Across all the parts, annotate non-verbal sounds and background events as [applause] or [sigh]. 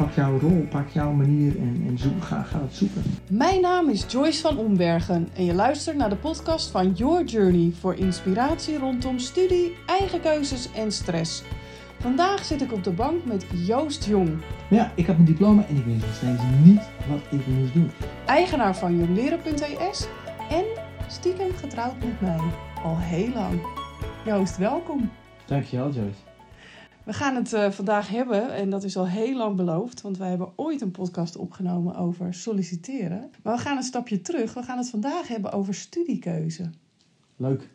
pak jouw rol, pak jouw manier en, en zoek, ga, ga het zoeken. Mijn naam is Joyce van Ombergen en je luistert naar de podcast van Your Journey voor inspiratie rondom studie, eigen keuzes en stress. Vandaag zit ik op de bank met Joost Jong, Maar ja, ik had mijn diploma en ik wist nog steeds niet wat ik moest doen. eigenaar van jongleren.es en stiekem getrouwd met mij. Al heel lang. Joost, welkom. Dankjewel Joyce. We gaan het eh, vandaag hebben, en dat is al heel lang beloofd, want wij hebben ooit een podcast opgenomen over solliciteren. Maar we gaan een stapje terug. We gaan het vandaag hebben over studiekeuze. Leuk.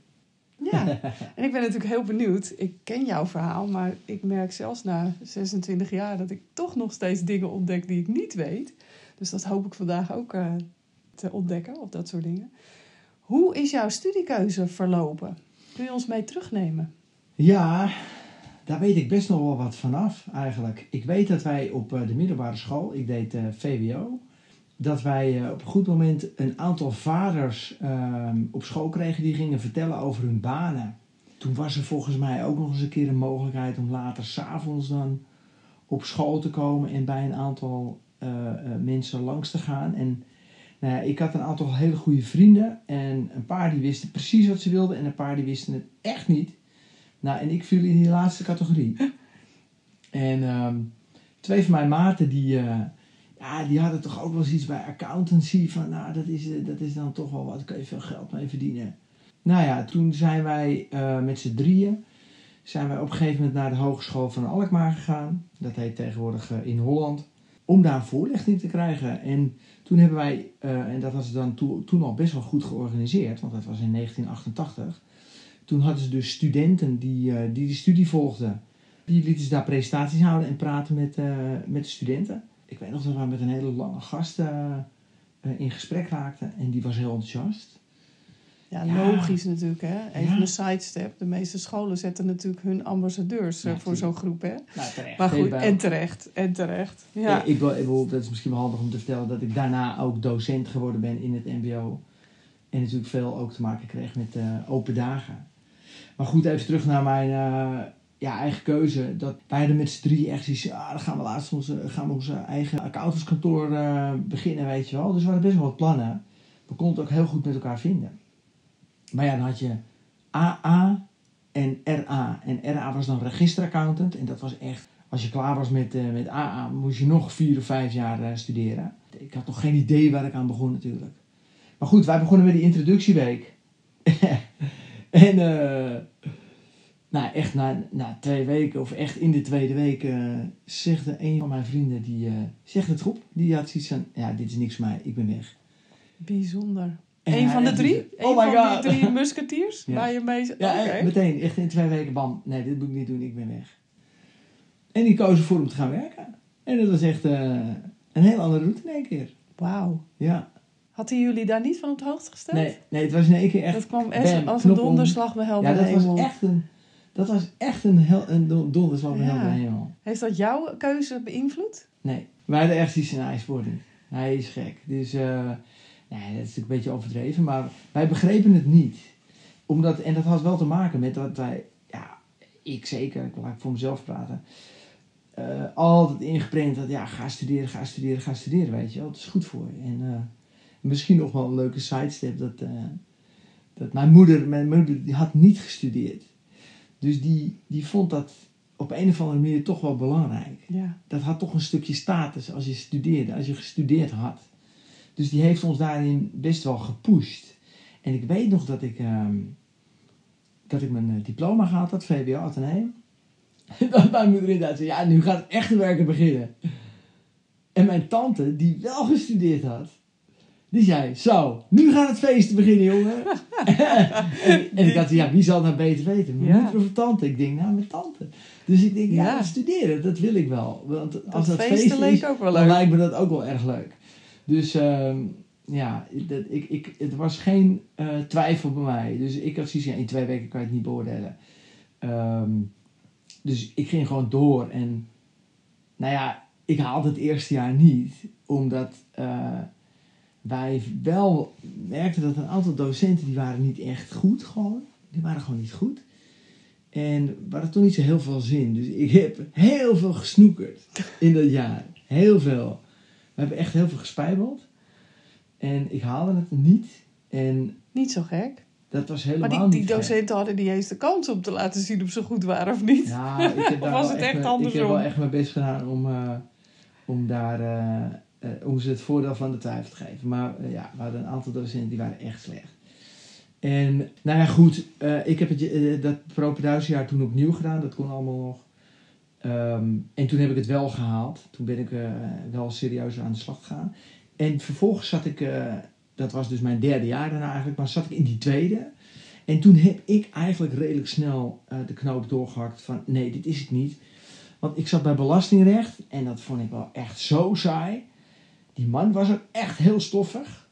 Ja, [laughs] en ik ben natuurlijk heel benieuwd. Ik ken jouw verhaal, maar ik merk zelfs na 26 jaar dat ik toch nog steeds dingen ontdek die ik niet weet. Dus dat hoop ik vandaag ook eh, te ontdekken, of dat soort dingen. Hoe is jouw studiekeuze verlopen? Kun je ons mee terugnemen? Ja, daar weet ik best nog wel wat vanaf eigenlijk. Ik weet dat wij op eh, de middelbare school, ik deed eh, VWO, dat wij eh, op een goed moment een aantal vaders ehm, op school kregen die gingen vertellen over hun banen. Toen was er volgens mij ook nog eens een keer een mogelijkheid om later s'avonds dan op school te komen en bij een aantal mensen langs te gaan. En nou ja, ik had een aantal hele goede vrienden en een paar die wisten precies wat ze wilden en een paar die wisten het echt niet. Nou, en ik viel in die laatste categorie. En ehm, twee van mijn maten, die, eh, ja, die hadden toch ook wel eens iets bij accountancy. Van, nou, dat is, eh, dat is dan toch wel wat, kun je veel geld mee verdienen. Nou ja, toen zijn wij eh, met z'n drieën, zijn wij op een gegeven moment naar de Hogeschool van Alkmaar gegaan. Dat heet tegenwoordig in Holland. Om daar een voorlichting te krijgen. En toen hebben wij, en dat was dan to- toen al best wel goed georganiseerd, want dat was in 1988. Toen hadden ze dus studenten die, eh, die de studie volgden. Die lieten ze daar presentaties houden en praten met, eh, met de studenten. Ik weet nog dat we met een hele lange gast eh, in gesprek raakten. En die was heel enthousiast. Ja, Ja. logisch natuurlijk. Hè? Even Ja. een sidestep. De meeste scholen zetten natuurlijk hun ambassadeurs Ja, voor zo'n groep. Hè? Nou, terecht. Maar goed, en terecht. En terecht. Ja. Ik, ik, wil- ik wil- dat is misschien wel handig om te vertellen dat ik daarna ook docent geworden ben in het MBO. En natuurlijk veel ook te maken kreeg met open dagen. Maar goed, even terug naar mijn eh, ja, eigen keuze. Dat wij hadden met z'n drie echt zoiets, ah, dan gaan we laatst onze, gaan we onze eigen accountantskantoor eh, beginnen, weet je wel. Dus we hadden best wel wat plannen. We konden het ook heel goed met elkaar vinden. Maar ja, dan had je AA en RA. En RA was dan registeraccountant. En dat was echt, als je klaar was met, eh, met AA, moest je nog vier of vijf jaar studeren. Ik had nog geen idee waar ik aan begon natuurlijk. Maar goed, wij begonnen met die introductieweek. [laughs] [laughs] en eh, nou, echt na, na twee weken, of echt in de tweede week, eh zegde een van mijn vrienden, die eh zegt het op. Die had zoiets van, ja, dit is niks mij, ik ben weg. Bijzonder. En Een hij van de drie? Een Oh my van god. die drie [laughs] musketiers? Ja. Waar je mee... Ja, meteen, echt in twee weken, bam. Nee, dit moet ik niet doen, ik ben weg. En die kozen voor om te gaan werken. En dat was echt een heel andere route in één keer. Wauw. Ja. Hadden jullie daar niet van op de hoogte gesteld? Nee, nee, het was in één keer echt... dat kwam echt bam, als een donderslag bij helder Ja, dat hemel. was echt een... Dat was echt een, hel, een don- donderslag bij Ja. helder hemel. Heeft dat jouw keuze beïnvloed? Nee, wij hadden echt iets in ijsbording. Hij is gek. Dus, eh nee, dat is natuurlijk een beetje overdreven, maar wij begrepen het niet. Omdat, en dat had wel te maken met dat wij, ja, ik zeker, ik laat voor mezelf praten, eh, altijd ingeprent dat, ja, ga studeren, ga studeren, ga studeren, weet je wel. Het is goed voor je. En eh, misschien nog wel een leuke sidestep, dat, eh, dat mijn moeder, mijn moeder, die had niet gestudeerd. Dus die, die vond dat op een of andere manier toch wel belangrijk Ja. dat had toch een stukje status als je studeerde, als je gestudeerd had. Dus die heeft ons daarin best wel gepusht. En ik weet nog dat ik, ehm, dat ik mijn eh, diploma gehaald had, VWO Atheneum. [laughs] En dat mijn moeder inderdaad zei, ja, nu gaat het echte werken beginnen. En mijn tante, die wel gestudeerd had, die zei, zo, nu gaat het feest beginnen, jongen. [laughs] en, en ik had, ja, wie zal het nou beter weten? Mijn Ja. moeder of tante? Ik denk, nou, mijn tante. Dus ik denk, ja, Ja. studeren, dat wil ik wel. Want als dat, dat feest feesten leek ook wel dan leuk. lijkt me dat ook wel erg leuk. Dus ehm, ja, dat, ik, ik, het was geen eh, twijfel bij mij. Dus ik had zoiets van, ja, in twee weken kan je het niet beoordelen. Ehm, dus ik ging gewoon door. En nou ja, ik haalde het eerste jaar niet. Omdat eh, wij wel merkten dat een aantal docenten, die waren niet echt goed gewoon. Die waren gewoon niet goed. En we hadden toch niet zo heel veel zin. Dus ik heb heel veel gesnoekerd in dat jaar. Heel veel. We hebben echt heel veel gespijbeld. En ik haalde het niet. En Niet zo gek. dat was helemaal Maar die, die niet gek. docenten hadden niet eens de kans om te laten zien of ze goed waren of niet. Ja, ik heb [laughs] daar was wel het echt Ik heb wel echt mijn best gedaan om, eh, om daar eh, eh, om ze het voordeel van de twijfel te geven. Maar eh, ja, we hadden een aantal docenten die waren echt slecht. En nou ja, goed, eh, ik heb het, dat propeduisjaar toen opnieuw gedaan. Dat kon allemaal nog. Ehm, en toen heb ik het wel gehaald. Toen ben ik wel serieus aan de slag gegaan. En vervolgens zat ik, dat was dus mijn derde jaar daarna eigenlijk, maar zat ik in die tweede. En toen heb ik eigenlijk redelijk snel de knoop doorgehakt van nee, dit is het niet. Want ik zat bij belastingrecht en dat vond ik wel echt zo saai. Die man was ook echt heel stoffig.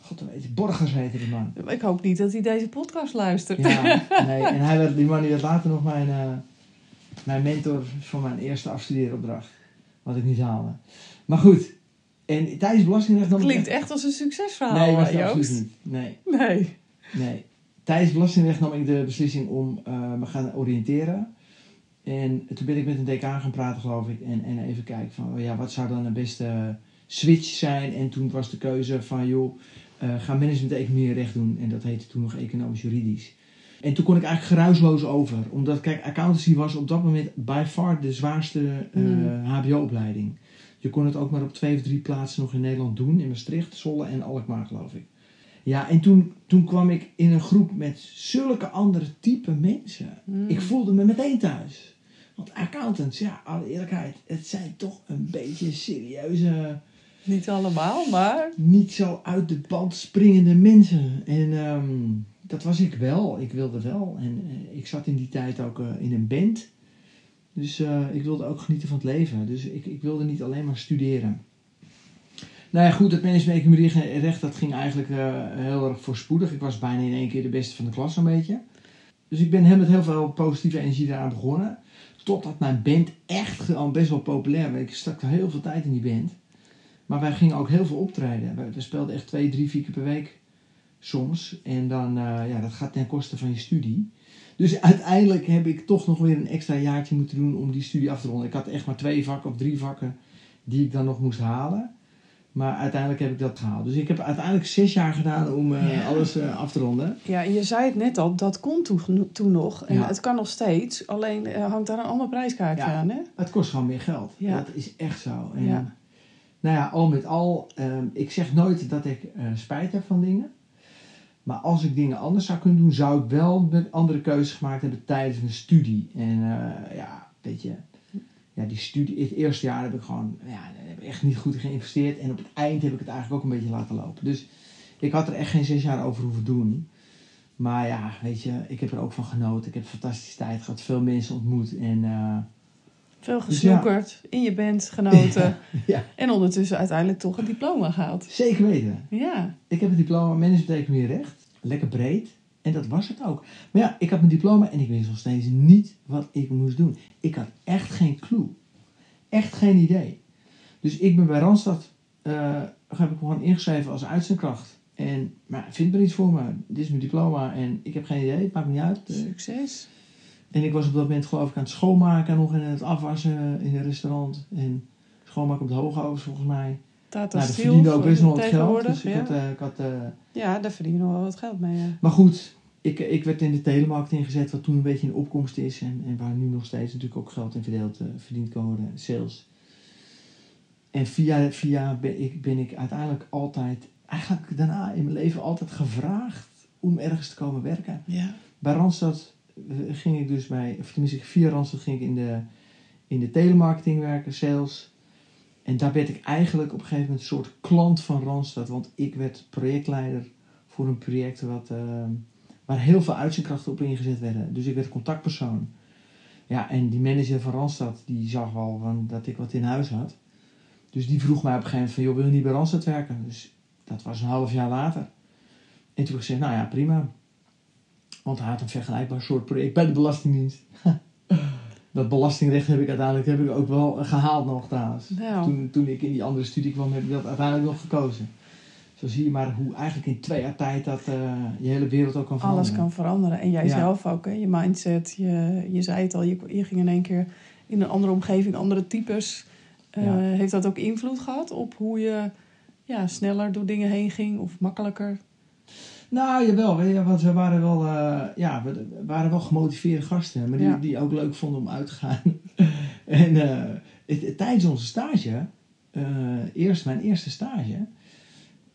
God weet, Borgers heette die man. Ik hoop niet dat hij deze podcast luistert. Ja, [laughs] nee. En hij werd, die man die werd later nog mijn, eh, mijn mentor voor mijn eerste afstudeeropdracht. Wat ik niet haalde. Maar goed. En tijdens belastingrecht... nam ik Klinkt echt- als een succesverhaal, Nee, was Joost. absoluut niet. Nee. Nee. Nee. Tijdens belastingrecht nam ik de beslissing om eh, me gaan oriënteren. En toen ben ik met een decaan gaan praten, geloof ik. En, en even kijken van, oh ja, wat zou dan de beste switch zijn? En toen was de keuze van, joh, eh, ga management economie recht doen. En dat heette toen nog economisch juridisch. En toen kon ik eigenlijk geruisloos over. Omdat, kijk, accountancy was op dat moment by far de zwaarste eh, Hmm. hbo-opleiding. Je kon het ook maar op twee of drie plaatsen nog in Nederland doen. In Maastricht, Zwolle en Alkmaar, geloof ik. Ja, en toen, toen kwam ik in een groep met zulke andere type mensen. Hmm. Ik voelde me meteen thuis. Want accountants, ja, alle eerlijkheid, het zijn toch een beetje serieuze, Niet allemaal, maar... niet zo uit de band springende mensen. En ehm, dat was ik wel. Ik wilde wel. En eh, ik zat in die tijd ook eh, in een band. Dus eh, ik wilde ook genieten van het leven. Dus ik, ik wilde niet alleen maar studeren. Nou ja, goed, het management recht, dat ging eigenlijk heel erg voorspoedig. Ik was bijna in één keer de beste van de klas een beetje. Dus ik ben met heel veel positieve energie daaraan begonnen. Totdat mijn band echt gewoon best wel populair werd. Ik stak er heel veel tijd in die band. Maar wij gingen ook heel veel optreden. We, we speelden echt twee, drie, vier keer per week soms. En dan, eh, ja, dat gaat ten koste van je studie. Dus uiteindelijk heb ik toch nog weer een extra jaartje moeten doen om die studie af te ronden. Ik had echt maar twee vakken of drie vakken die ik dan nog moest halen. Maar uiteindelijk heb ik dat gehaald. Dus ik heb uiteindelijk zes jaar gedaan om eh, Ja. alles eh, af te ronden. Ja, en je zei het net al, dat kon toen, toen nog. En Ja. het kan nog steeds. Alleen hangt daar een ander prijskaartje Ja. aan, hè? Het kost gewoon meer geld. Dat is echt zo. En, Ja. Nou ja, al met al, ehm, ik zeg nooit dat ik eh, spijt heb van dingen. Maar als ik dingen anders zou kunnen doen, zou ik wel met andere keuzes gemaakt hebben tijdens mijn studie. En eh, ja, weet je, ja, die studie, het eerste jaar heb ik gewoon ja, heb ik echt niet goed geïnvesteerd. En op het eind heb ik het eigenlijk ook een beetje laten lopen. Dus ik had er echt geen zes jaar over hoeven doen. Maar ja, weet je, ik heb er ook van genoten. Ik heb een fantastische tijd gehad, veel mensen ontmoet. En eh, Veel Dus ja. gesnoekerd, in je band genoten. [laughs] ja, En ondertussen uiteindelijk toch een diploma gehaald. zeker weten. Ja. Ik heb een diploma management economie recht. Lekker breed. En dat was het ook. Maar ja, ik had mijn diploma en ik wist nog steeds niet wat ik moest doen. Ik had echt geen clue. Echt geen idee. Dus ik ben bij Randstad, eh, heb ik gewoon ingeschreven als uitzendkracht. En, maar vind er iets voor me. Dit is mijn diploma en ik heb geen idee. Het maakt me niet uit. Succes. En ik was op dat moment geloof ik aan het schoonmaken nog en het afwassen in een restaurant. En schoonmaken op de hoogovens volgens mij. Tata Nou, dat Steel verdiende ook best wel wat geld. Dus ik ja. had, eh, ik had eh, ja, daar verdien je nog wel wat geld mee. Ja. Maar goed, ik, ik werd in de telemarketing gezet, wat toen een beetje in opkomst is. En, en waar nu nog steeds natuurlijk ook geld in verdeeld, eh, verdiend kan worden, sales. En via, via ben, ik, ben ik uiteindelijk altijd, eigenlijk daarna in mijn leven altijd gevraagd om ergens te komen werken. ja. Bij Randstad ging ik dus bij, of tenminste via Randstad ging ik in de, in de telemarketing werken, sales. En daar werd ik eigenlijk op een gegeven moment een soort klant van Randstad. Want ik werd projectleider voor een project wat, eh, waar heel veel uitzendkrachten op ingezet werden. Dus ik werd contactpersoon. Ja, en die manager van Randstad, die zag van dat ik wat in huis had. Dus die vroeg mij op een gegeven moment van, joh, wil je niet bij Randstad werken? Dus dat was een half jaar later. En toen heb ik gezegd, nou ja, prima. Want hij had een vergelijkbaar soort project bij de Belastingdienst. [laughs] dat belastingrecht heb ik uiteindelijk heb ik ook wel gehaald nog trouwens. Nou, Toen, toen ik in die andere studie kwam, heb ik dat uiteindelijk nog gekozen. Zo zie je maar hoe eigenlijk in twee jaar tijd dat eh, je hele wereld ook kan veranderen. alles kan veranderen. En jij Ja. zelf ook, hè? je mindset. Je, je zei het al, je, je ging in één keer in een andere omgeving, andere types. Eh, Ja. Heeft dat ook invloed gehad op hoe je ja, sneller door dingen heen ging of makkelijker? Nou, jawel. je, Want we waren wel, eh, ja, we waren wel gemotiveerde gasten. Maar die, Ja. die ook leuk vonden om uit te gaan. [laughs] en eh, het- tijdens onze stage, eh, eerst mijn eerste stage...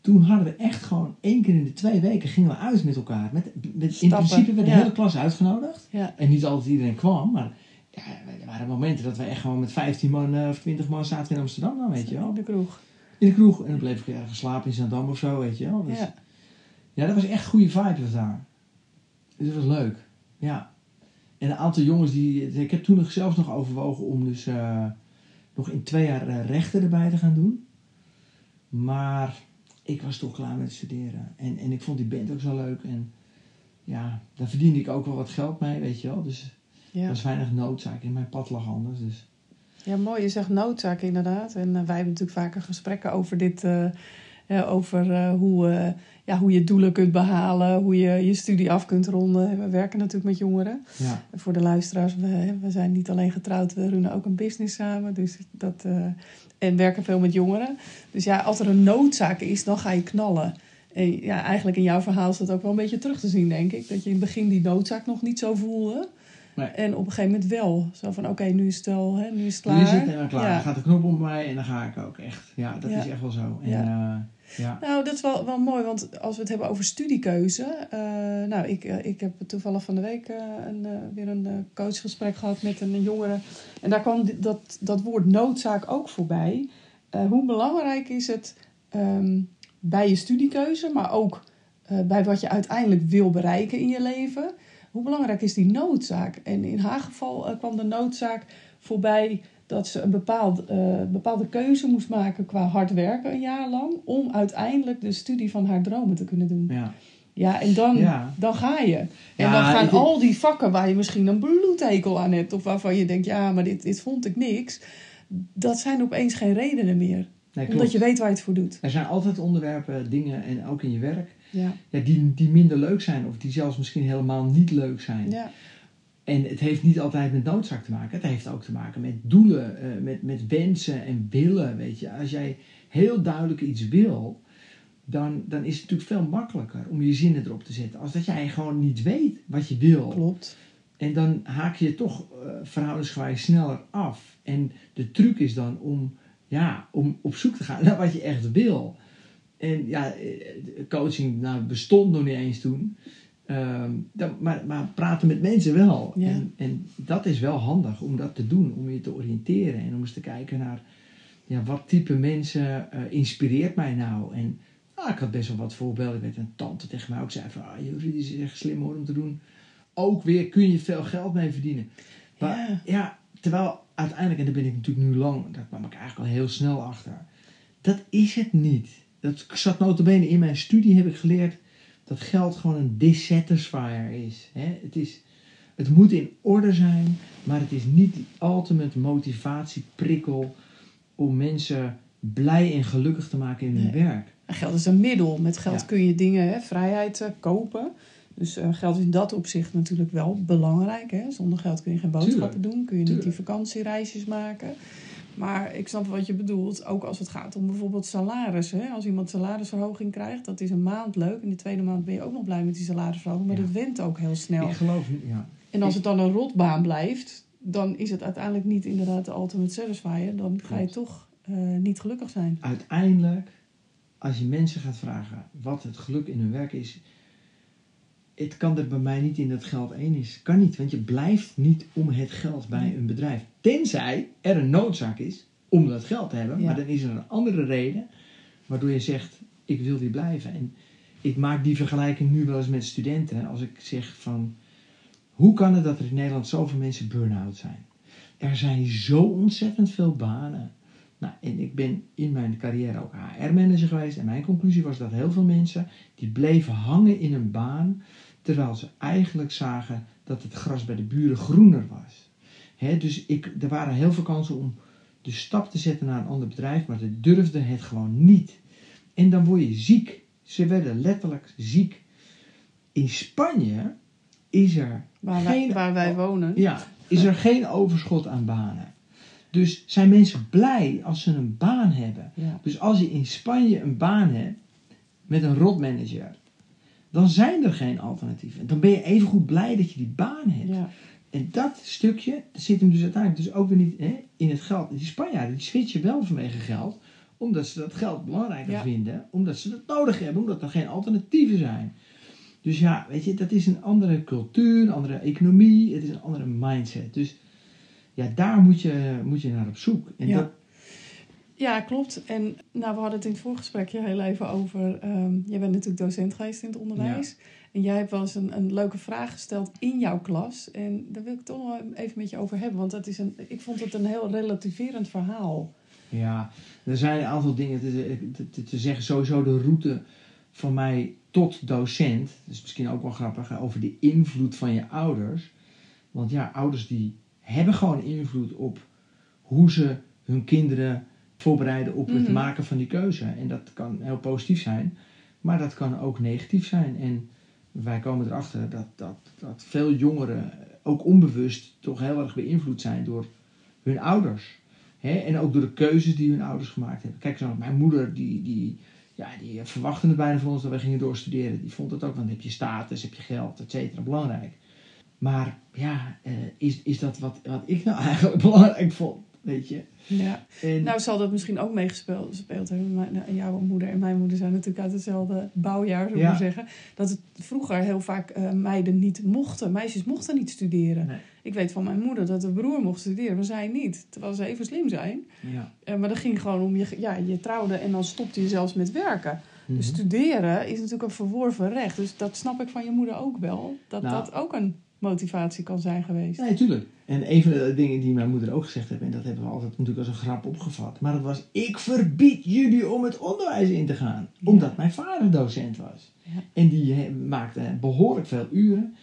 Toen hadden we echt gewoon één keer in de twee weken gingen we uit met elkaar. Met, met, in principe werd de ja. hele klas uitgenodigd. Ja, En niet altijd iedereen kwam, maar ja, er waren momenten dat we echt gewoon met 15 man of 20 man zaten in Amsterdam dan, weet je wel. in de kroeg. In de kroeg. En dan bleef ik ergens slapen in Zandam of zo, weet je wel. Dus, ja. Ja. dat was echt goede vibe was daar. Dus dat was leuk. Ja. En een aantal jongens die... Ik heb toen nog zelfs nog overwogen om dus eh, nog in twee jaar eh, rechten erbij te gaan doen. Maar ik was toch klaar met studeren. En, en ik vond die band ook zo leuk. En ja, daar verdiende ik ook wel wat geld mee, weet je wel. Dus er Ja. was weinig noodzaak. En mijn pad lag anders. Dus ja, mooi. Je zegt noodzaak inderdaad. En eh, wij hebben natuurlijk vaker gesprekken over dit. Over eh, hoe, eh, ja, hoe je doelen kunt behalen. Hoe je je studie af kunt ronden. We werken natuurlijk met jongeren. ja. Voor de luisteraars, we, we zijn niet alleen getrouwd, we runnen ook een business samen. Dus dat, eh, en werken veel met jongeren. Dus ja, als er een noodzaak is, dan ga je knallen. En ja, eigenlijk in jouw verhaal is dat ook wel een beetje terug te zien, denk ik. Dat je in het begin die noodzaak nog niet zo voelde. Nee. En op een gegeven moment wel. Zo van, oké, nu is het wel, hè, nu is het Nu klaar. is het en dan klaar. Ja. Dan gaat de knop om mij en dan ga ik ook echt. Ja, dat Ja. is echt wel zo. En, Ja. ja. ja. Nou, dat is wel, wel mooi, want als we het hebben over studiekeuze. eh, nou, ik, eh, ik heb toevallig van de week eh, een, eh, weer een eh, coachgesprek gehad met een jongere. En daar kwam dat, dat woord noodzaak ook voorbij. Eh, hoe belangrijk is het ehm, bij je studiekeuze, maar ook eh, bij wat je uiteindelijk wil bereiken in je leven? Hoe belangrijk is die noodzaak? En in haar geval eh, kwam de noodzaak voorbij dat ze een bepaald, eh, bepaalde keuze moest maken qua hard werken een jaar lang. Om uiteindelijk de studie van haar dromen te kunnen doen. ja. Ja, en dan, Ja. dan ga je. En Ja, dan gaan al die vakken waar je misschien een bloedhekel aan hebt. Of waarvan je denkt, ja, maar dit, dit vond ik niks. Dat zijn opeens geen redenen meer. Nee, Omdat je weet waar je het voor doet. Er zijn altijd onderwerpen, dingen en ook in je werk. Ja, Ja, die, die minder leuk zijn of die zelfs misschien helemaal niet leuk zijn. ja, En het heeft niet altijd met noodzaak te maken. Het heeft ook te maken met doelen, eh, met, met wensen en willen. Weet je. Als jij heel duidelijk iets wil, dan, dan is het natuurlijk veel makkelijker om je zinnen erop te zetten. Als dat jij gewoon niet weet wat je wil. klopt. En dan haak je toch uh, verhoudensgewijs sneller af. En de truc is dan om, ja, om op zoek te gaan [laughs] naar wat je echt wil. En ja, eh, coaching nou, bestond nog niet eens toen. Um, dan, maar, maar praten met mensen wel. Ja. En, en dat is wel handig om dat te doen. Om je te oriënteren. En om eens te kijken naar ja, wat type mensen uh, inspireert mij nou. En ah, ik had best wel wat voorbeelden. Weet een tante tegen mij ook zei van... Ah, Jury, is echt slim hoor om te doen ook weer kun je veel geld mee verdienen. Maar Ja. ja, terwijl uiteindelijk, en daar ben ik natuurlijk nu lang, daar kwam ik eigenlijk al heel snel achter. Dat is het niet. Dat zat notabene in mijn studie, heb ik geleerd dat geld gewoon een dissatisfier is. Hè? Het is. Het moet in orde zijn, maar het is niet die ultimate motivatieprikkel om mensen blij en gelukkig te maken in hun Nee. werk. Geld is een middel. Met geld Ja. kun je dingen, hè, vrijheid eh, kopen. Dus eh, geld is in dat opzicht natuurlijk wel belangrijk. Hè? Zonder geld kun je geen boodschappen doen. Kun je niet die vakantiereisjes maken. Maar ik snap wat je bedoelt. Ook als het gaat om bijvoorbeeld salaris. Hè? Als iemand salarisverhoging krijgt, dat is een maand leuk. In de tweede maand ben je ook nog blij met die salarisverhoging. Maar Ja. dat went ook heel snel. Ik geloof niet, ja. En als het dan een rotbaan blijft, dan is het uiteindelijk niet inderdaad de ultimate satisfier. Dan ga je toch eh, niet gelukkig zijn. uiteindelijk, als je mensen gaat vragen wat het geluk in hun werk is, het kan er bij mij niet in dat geld één is. Kan niet, want je blijft niet om het geld bij een bedrijf. Tenzij er een noodzaak is om dat geld te hebben, Ja. maar dan is er een andere reden waardoor je zegt, ik wil die blijven. En ik maak die vergelijking nu wel eens met studenten. Als ik zeg van, hoe kan het dat er in Nederland zoveel mensen burn-out zijn? Er zijn zo ontzettend veel banen. Nou, en ik ben in mijn carrière ook HR-manager geweest. En mijn conclusie was dat heel veel mensen die bleven hangen in een baan. Terwijl ze eigenlijk zagen dat het gras bij de buren groener was. Dus ik, er waren heel veel kansen om de stap te zetten naar een ander bedrijf. Maar ze durfden het gewoon niet. En dan word je ziek. Ze werden letterlijk ziek. In Spanje is er Waar, wij, Geen- waar wij wonen. ja, is er geen overschot aan banen. Dus zijn mensen blij als ze een baan hebben? Ja. Dus als je in Spanje een baan hebt met een rotmanager, dan zijn er geen alternatieven. Dan ben je even goed blij dat je die baan hebt. Ja. En dat stukje zit hem dus uiteindelijk dus ook weer niet hè, in het geld. Die Spanjaarden die switchen wel vanwege geld, omdat ze dat geld belangrijker Ja. vinden, omdat ze dat nodig hebben, omdat er geen alternatieven zijn. Dus ja, weet je, dat is een andere cultuur, een andere economie, het is een andere mindset. Dus ja, daar moet je, moet je naar op zoek. En Ja. dat, Ja, klopt. En nou, we hadden het in het voorgesprekje heel even over. ehm jij bent natuurlijk docent geweest in het onderwijs. En jij hebt wel eens een, een leuke vraag gesteld in jouw klas. En daar wil ik het toch nog even met je over hebben. Want dat is een, ik vond het een heel relativerend verhaal. Ja, er zijn een aantal dingen te, te, te zeggen. Sowieso de route van mij tot docent. Dat is misschien ook wel grappig. Over de invloed van je ouders. Want ja, ouders die hebben gewoon invloed op hoe ze hun kinderen voorbereiden op het Mhm. maken van die keuze. En dat kan heel positief zijn. Maar dat kan ook negatief zijn. En wij komen erachter dat, dat, dat veel jongeren ook onbewust toch heel erg beïnvloed zijn door hun ouders. En ook door de keuzes die hun ouders gemaakt hebben. Kijk, zo, mijn moeder die, die, ja, die verwachtte het bijna van ons dat we gingen doorstuderen. Die vond het ook, want dan heb je status, heb je geld, et cetera, belangrijk. Maar ja, eh, is, is dat wat, wat ik nou [laughs] eigenlijk belangrijk vond, weet je? Ja. En, Nou zal dat misschien ook meegespeeld gespeeld hebben. Mijn, nou, jouw moeder en mijn moeder zijn natuurlijk uit hetzelfde bouwjaar, zou ik Ja. maar zeggen. Dat het vroeger heel vaak eh, meiden niet mochten. Meisjes mochten niet studeren. Nee. Ik weet van mijn moeder dat de broer mocht studeren, maar zij niet. Terwijl ze even slim zijn. ja. Eh, maar dat ging gewoon om, je, ja, je trouwde en dan stopte je zelfs met werken. Mhm. Dus studeren is natuurlijk een verworven recht. Dus dat snap ik van je moeder ook wel. Dat Nou. dat ook een motivatie kan zijn geweest. Nee, tuurlijk. En een van de dingen die mijn moeder ook gezegd heeft, en dat hebben we altijd natuurlijk als een grap opgevat, maar dat was: Ik verbied jullie om het onderwijs in te gaan. Ja. Omdat mijn vader docent was. Ja. En die eh, maakte behoorlijk veel uren.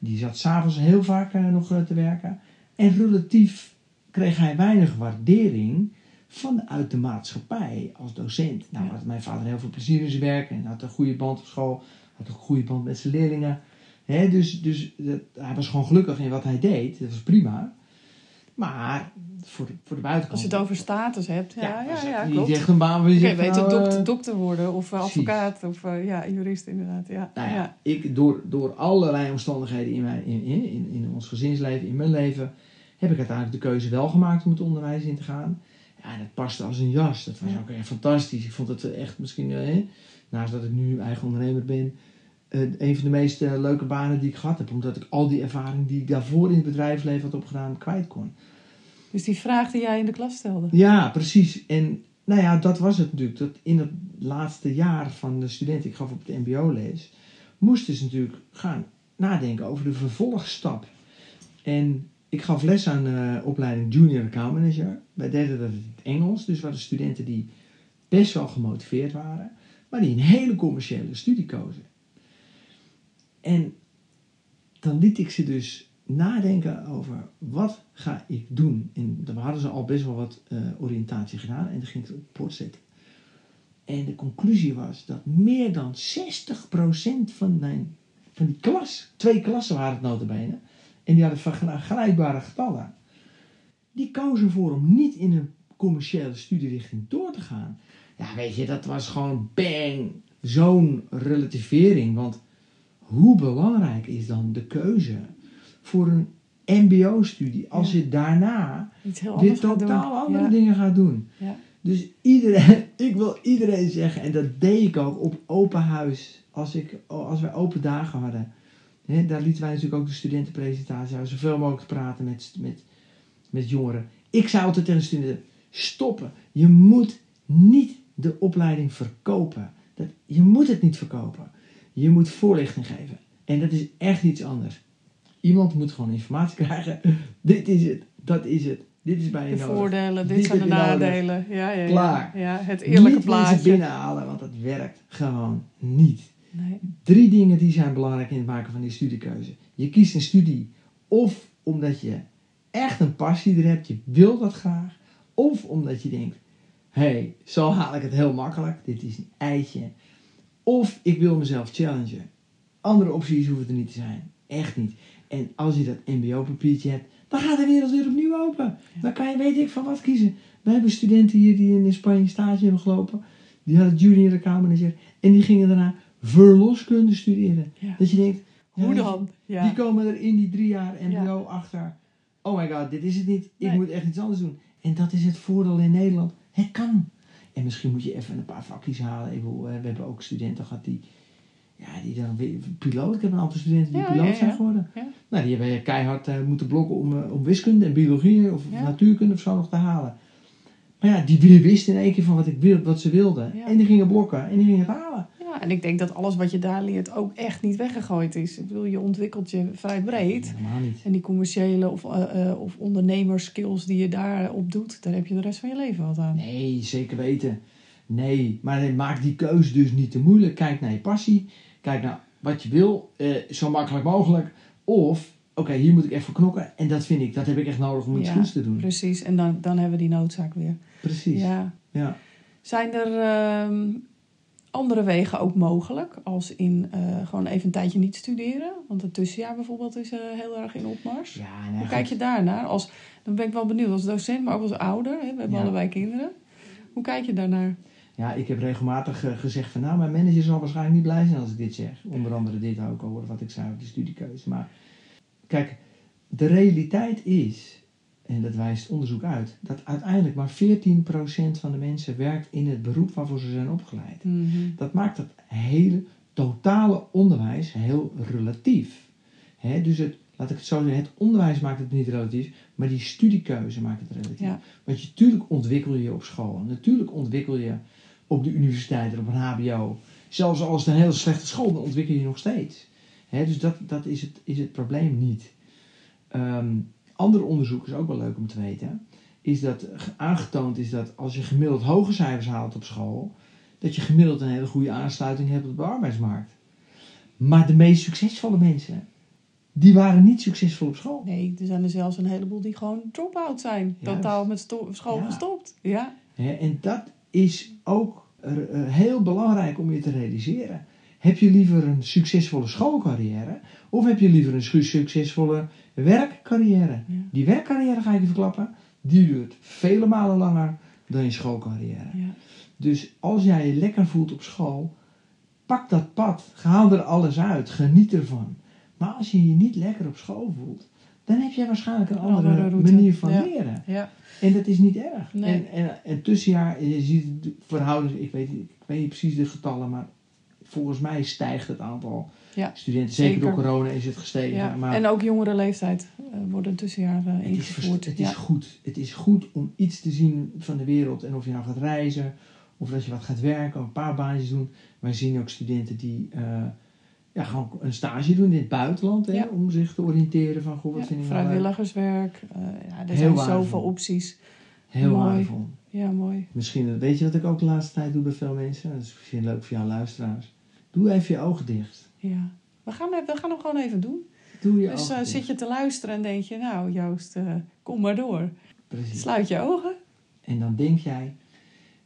Die zat s'avonds heel vaak eh, nog eh, te werken. En relatief kreeg hij weinig waardering vanuit de maatschappij als docent. Nou, Ja. had mijn vader heel veel plezier in zijn werk en had een goede band op school, had een goede band met zijn leerlingen. Dus dus dat, hij was gewoon gelukkig in wat hij deed, dat was prima. Maar voor de, voor de buitenkant. Als je het over status hebt, ja, ja, ja, klopt. niet echt een baan waar je Oké, zegt, weet nou, dokter, dokter worden of eh, precies. advocaat of eh, ja, jurist inderdaad. Ja. Nou ja, ja. Ik, door, door allerlei omstandigheden in, mijn, in, in, in, in ons gezinsleven, in mijn leven, heb ik uiteindelijk de keuze wel gemaakt om het onderwijs in te gaan. Ja, en dat paste als een jas. Dat was ook echt fantastisch. Ik vond het echt misschien, eh, naast dat ik nu eigen ondernemer ben, een van de meest eh, leuke banen die ik gehad heb. Omdat ik al die ervaring die ik daarvoor in het bedrijfsleven had opgedaan, kwijt kon. Dus die vraag die jij in de klas stelde. Ja, precies. En nou ja, dat was het natuurlijk. Dat in het laatste jaar van de student, ik gaf op het mbo les, moesten ze natuurlijk gaan nadenken over de vervolgstap. En ik gaf les aan de opleiding Junior Account Manager. Wij deden dat in het Engels, dus we hadden studenten die best wel gemotiveerd waren, maar die een hele commerciële studie kozen. En dan liet ik ze dus nadenken over wat ga ik doen. En dan hadden ze al best wel wat eh, oriëntatie gedaan en dan ging het op het zetten. En de conclusie was dat meer dan 60% van, mijn, van die klas, twee klassen waren het notabene, en die hadden vergelijkbare getallen, die kozen voor om niet in een commerciële studierichting door te gaan. Ja, weet je, dat was gewoon bang, zo'n relativering. Want hoe belangrijk is dan de keuze voor een MBO-studie als Ja. je daarna doen. totaal andere ja. dingen gaat doen? Ja. Dus iedereen, [laughs] ik wil iedereen zeggen, en dat deed ik ook op open huis, als, ik, als wij open dagen hadden. Hè, daar lieten wij natuurlijk ook de studentenpresentatie houden, zoveel mogelijk praten met, met, met jongeren. Ik zei altijd tegen de studenten, stoppen. Je moet niet de opleiding verkopen. Dat, je moet het niet verkopen. Je moet voorlichting geven. En dat is echt iets anders. Iemand moet gewoon informatie [laughs] krijgen. Dit is het, dat is het. Dit is bij je De nodig. voordelen, dit, Dit zijn de nadelen. Ja, ja, ja. Klaar. Ja, het eerlijke niet plaatje. binnenhalen, want dat werkt gewoon niet. Nee. Drie dingen die zijn belangrijk in het maken van die studiekeuze. Je kiest een studie of omdat je echt een passie er hebt, je wil dat graag. Of omdat je denkt, hé, hey, zo haal ik het heel makkelijk, dit is een eitje. Of ik wil mezelf challengen. Andere opties hoeven er niet te zijn. Echt niet. En als je dat mbo-papiertje hebt, Dan gaat de wereld weer opnieuw open. Dan kan je, weet ik van wat kiezen. We hebben studenten hier die in Spanje stage hebben gelopen. Die hadden junior accountmanager. En die gingen daarna verloskunde studeren. Ja. Dat je denkt, Hoe dan? Ja. die komen er in die drie jaar mbo achter. Oh my god, dit is het niet. Ik Nee. moet echt iets anders doen. En dat is het voordeel in Nederland. Het kan. En misschien moet je even een paar vakjes halen. Ik bedoel, eh, we hebben ook studenten gehad die... Ja, die dan weer... Piloot. Ik heb een aantal studenten die Ja, piloot ja, zijn geworden. Nou, die hebben keihard eh, moeten blokken om, eh, om wiskunde en biologie of natuurkunde of zo nog te halen. Maar ja, die wisten in één keer van wat, ik wil, wat ze wilden. En die gingen blokken en die gingen het halen. Ja, en ik denk dat alles wat je daar leert ook echt niet weggegooid is. Ik bedoel, je ontwikkelt je vrij breed. Helemaal niet. En die commerciële of, eh, eh, of ondernemerskills die je daarop doet, daar heb je de rest van je leven wat aan. Nee, zeker weten. Nee, maar maak die keuze dus niet te moeilijk. Kijk naar je passie. Kijk naar wat je wil, eh, zo makkelijk mogelijk. Of, oké, hier moet ik even voor knokken. En dat vind ik, dat heb ik echt nodig om iets Ja, goeds te doen. Precies, en dan, dan hebben we die noodzaak weer. Precies. Ja. Ja. Zijn er ehm, andere wegen ook mogelijk? Als in eh, gewoon even een tijdje niet studeren? Want het tussenjaar bijvoorbeeld is eh, heel erg in opmars. Ja, nee, Hoe kijk je daarnaar? Als, dan ben ik wel benieuwd als docent, maar ook als ouder. Hè? We hebben Ja. allebei kinderen. Hoe kijk je daarnaar? Ja, ik heb regelmatig eh, gezegd van nou, mijn manager zal waarschijnlijk niet blij zijn als ik dit zeg. Onder andere dit ook over wat ik zei over de studiekeuze. Maar kijk, de realiteit is, en dat wijst onderzoek uit, dat uiteindelijk maar 14% van de mensen werkt in het beroep waarvoor ze zijn opgeleid. Mhm. Dat maakt het hele totale onderwijs heel relatief. Dus het, laat ik het zo zeggen, het onderwijs maakt het niet relatief, maar die studiekeuze maakt het relatief. Ja. Want je, natuurlijk ontwikkel je je op school. Natuurlijk ontwikkel je op de universiteit en op een HBO. Zelfs als het een hele slechte school, dan ontwikkel je je nog steeds. Dus dat, dat is, het, is het probleem niet. Ehm ander onderzoek is ook wel leuk om te weten. Is dat ge- aangetoond is dat als je gemiddeld hoge cijfers haalt op school, dat je gemiddeld een hele goede aansluiting hebt op de arbeidsmarkt. Maar de meest succesvolle mensen, die waren niet succesvol op school. Nee, er zijn er zelfs een heleboel die gewoon drop-out zijn. Juist. Totaal met school Ja. gestopt. Ja. Hè, en dat is ook eh, heel belangrijk om je te realiseren. Heb je liever een succesvolle schoolcarrière of heb je liever een su- succesvolle werkcarrière? Ja. Die werkcarrière ga ik je verklappen, die duurt vele malen langer dan je schoolcarrière. Ja. Dus als jij je lekker voelt op school, pak dat pad, haal er alles uit, geniet ervan. Maar als je je niet lekker op school voelt, dan heb jij waarschijnlijk een andere, andere manier van Ja. leren. ja. En dat is niet erg. Nee. En, en, en tussenjaar, je ziet de verhoudens, ik weet, ik weet niet precies de getallen, maar volgens mij stijgt het aantal Ja, studenten. Zeker, zeker. door corona is het gestegen. Ja. Maar En ook jongere leeftijd eh wordt een tussenjaar het, is, ingevoerd. het is goed. Het is goed om iets te zien van de wereld. En of je nou gaat reizen, of dat je wat gaat werken, of een paar baantjes doen. Wij zien ook studenten die eh, ja, gewoon een stage doen in het buitenland. Hè. Om zich te oriënteren van, goh, wat vind ik nou vrijwilligerswerk. ja, er zijn waardevol. zoveel opties. Heel Mooi. waardevol. Ja, mooi. Misschien, weet je wat ik ook de laatste tijd doe bij veel mensen? Dat is misschien leuk voor jouw luisteraars. Doe even je ogen dicht. Ja. We gaan, we gaan hem gewoon even doen. Doe je Dus ogen eh, zit je te luisteren en denk je, nou Joost, eh, kom maar door. Precies. Sluit je ogen. En dan denk jij,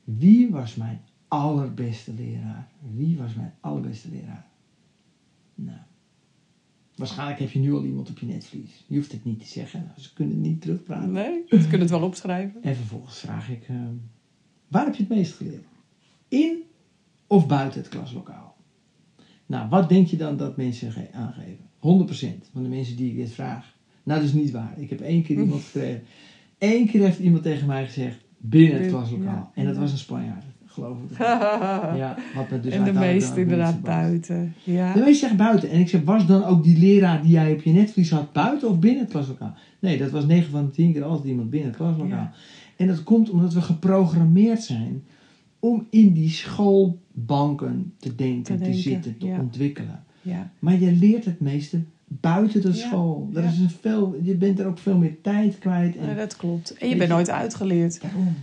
wie was mijn allerbeste leraar? Wie was mijn allerbeste leraar? Nou, waarschijnlijk heb je nu al iemand op je netvlies. Je hoeft het niet te zeggen, ze kunnen het niet terugpraten. Nee, ze kunnen het wel opschrijven. En vervolgens vraag ik, ehm, waar heb je het meest geleerd? In of buiten het klaslokaal? Nou, wat denk je dan dat mensen ge- aangeven? 100% van de mensen die ik dit vraag. Nou, dat is niet waar. Ik heb één keer iemand [laughs] gekregen. Eén keer heeft iemand tegen mij gezegd, binnen het klaslokaal. ja. En dat Ja. was een Spanjaard, geloof ik. [laughs] Ja, wat me dus en de meeste inderdaad buiten. Ja. De meeste zegt buiten. En ik zeg, was dan ook die leraar die jij op je netvlies had buiten of binnen het klaslokaal? Nee, dat was 9 van de 10 keer altijd iemand binnen het klaslokaal. Ja. En dat komt omdat we geprogrammeerd zijn om in die schoolbanken te denken, Te zitten, te ja. ontwikkelen. ja. Maar je leert het meeste buiten de school. Dat is een veel, je bent er ook veel meer tijd kwijt. En dat klopt. En je bent nooit uitgeleerd.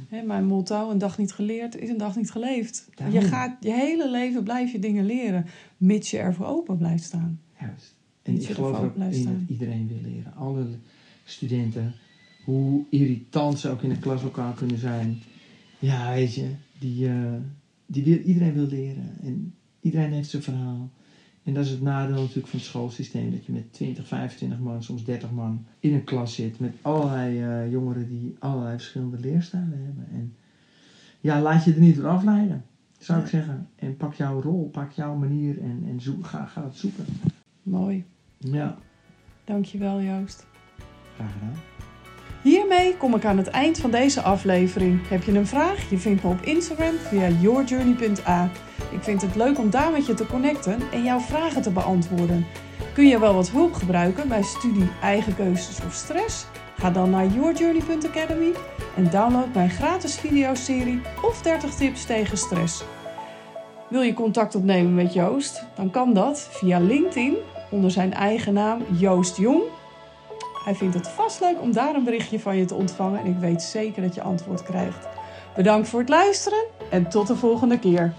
Hè, mijn motto, een dag niet geleerd is een dag niet geleefd. Daarom. Je gaat je hele leven blijf je dingen leren, mits je ervoor open blijft staan. Juist. En ik geloof ook in dat iedereen wil leren. Alle studenten, hoe irritant ze ook in het klaslokaal kunnen zijn. Ja, weet je, die, eh, die wil, iedereen wil leren. En iedereen heeft zijn verhaal. En dat is het nadeel natuurlijk van het schoolsysteem. Dat je met 20, 25 man, soms 30 man in een klas zit. Met allerlei eh, jongeren die allerlei verschillende leerstijlen hebben. En ja, laat je er niet door afleiden, zou ik zeggen. En pak jouw rol, pak jouw manier en, en zoek, ga, ga het zoeken. Mooi. Ja, Dankjewel Joost. graag gedaan. Kom ik aan het eind van deze aflevering. Heb je een vraag? Je vindt me op Instagram via yourjourney.a. Ik vind het leuk om daar met je te connecten en jouw vragen te beantwoorden. Kun je wel wat hulp gebruiken bij studie eigen keuzes of stress? Ga dan naar yourjourney.academy en download mijn gratis videoserie of 30 tips tegen stress. Wil je contact opnemen met Joost? Dan kan dat via LinkedIn onder zijn eigen naam Joost Jong hij vindt het vast leuk om daar een berichtje van je te ontvangen en ik weet zeker dat je antwoord krijgt. Bedankt voor het luisteren en tot de volgende keer.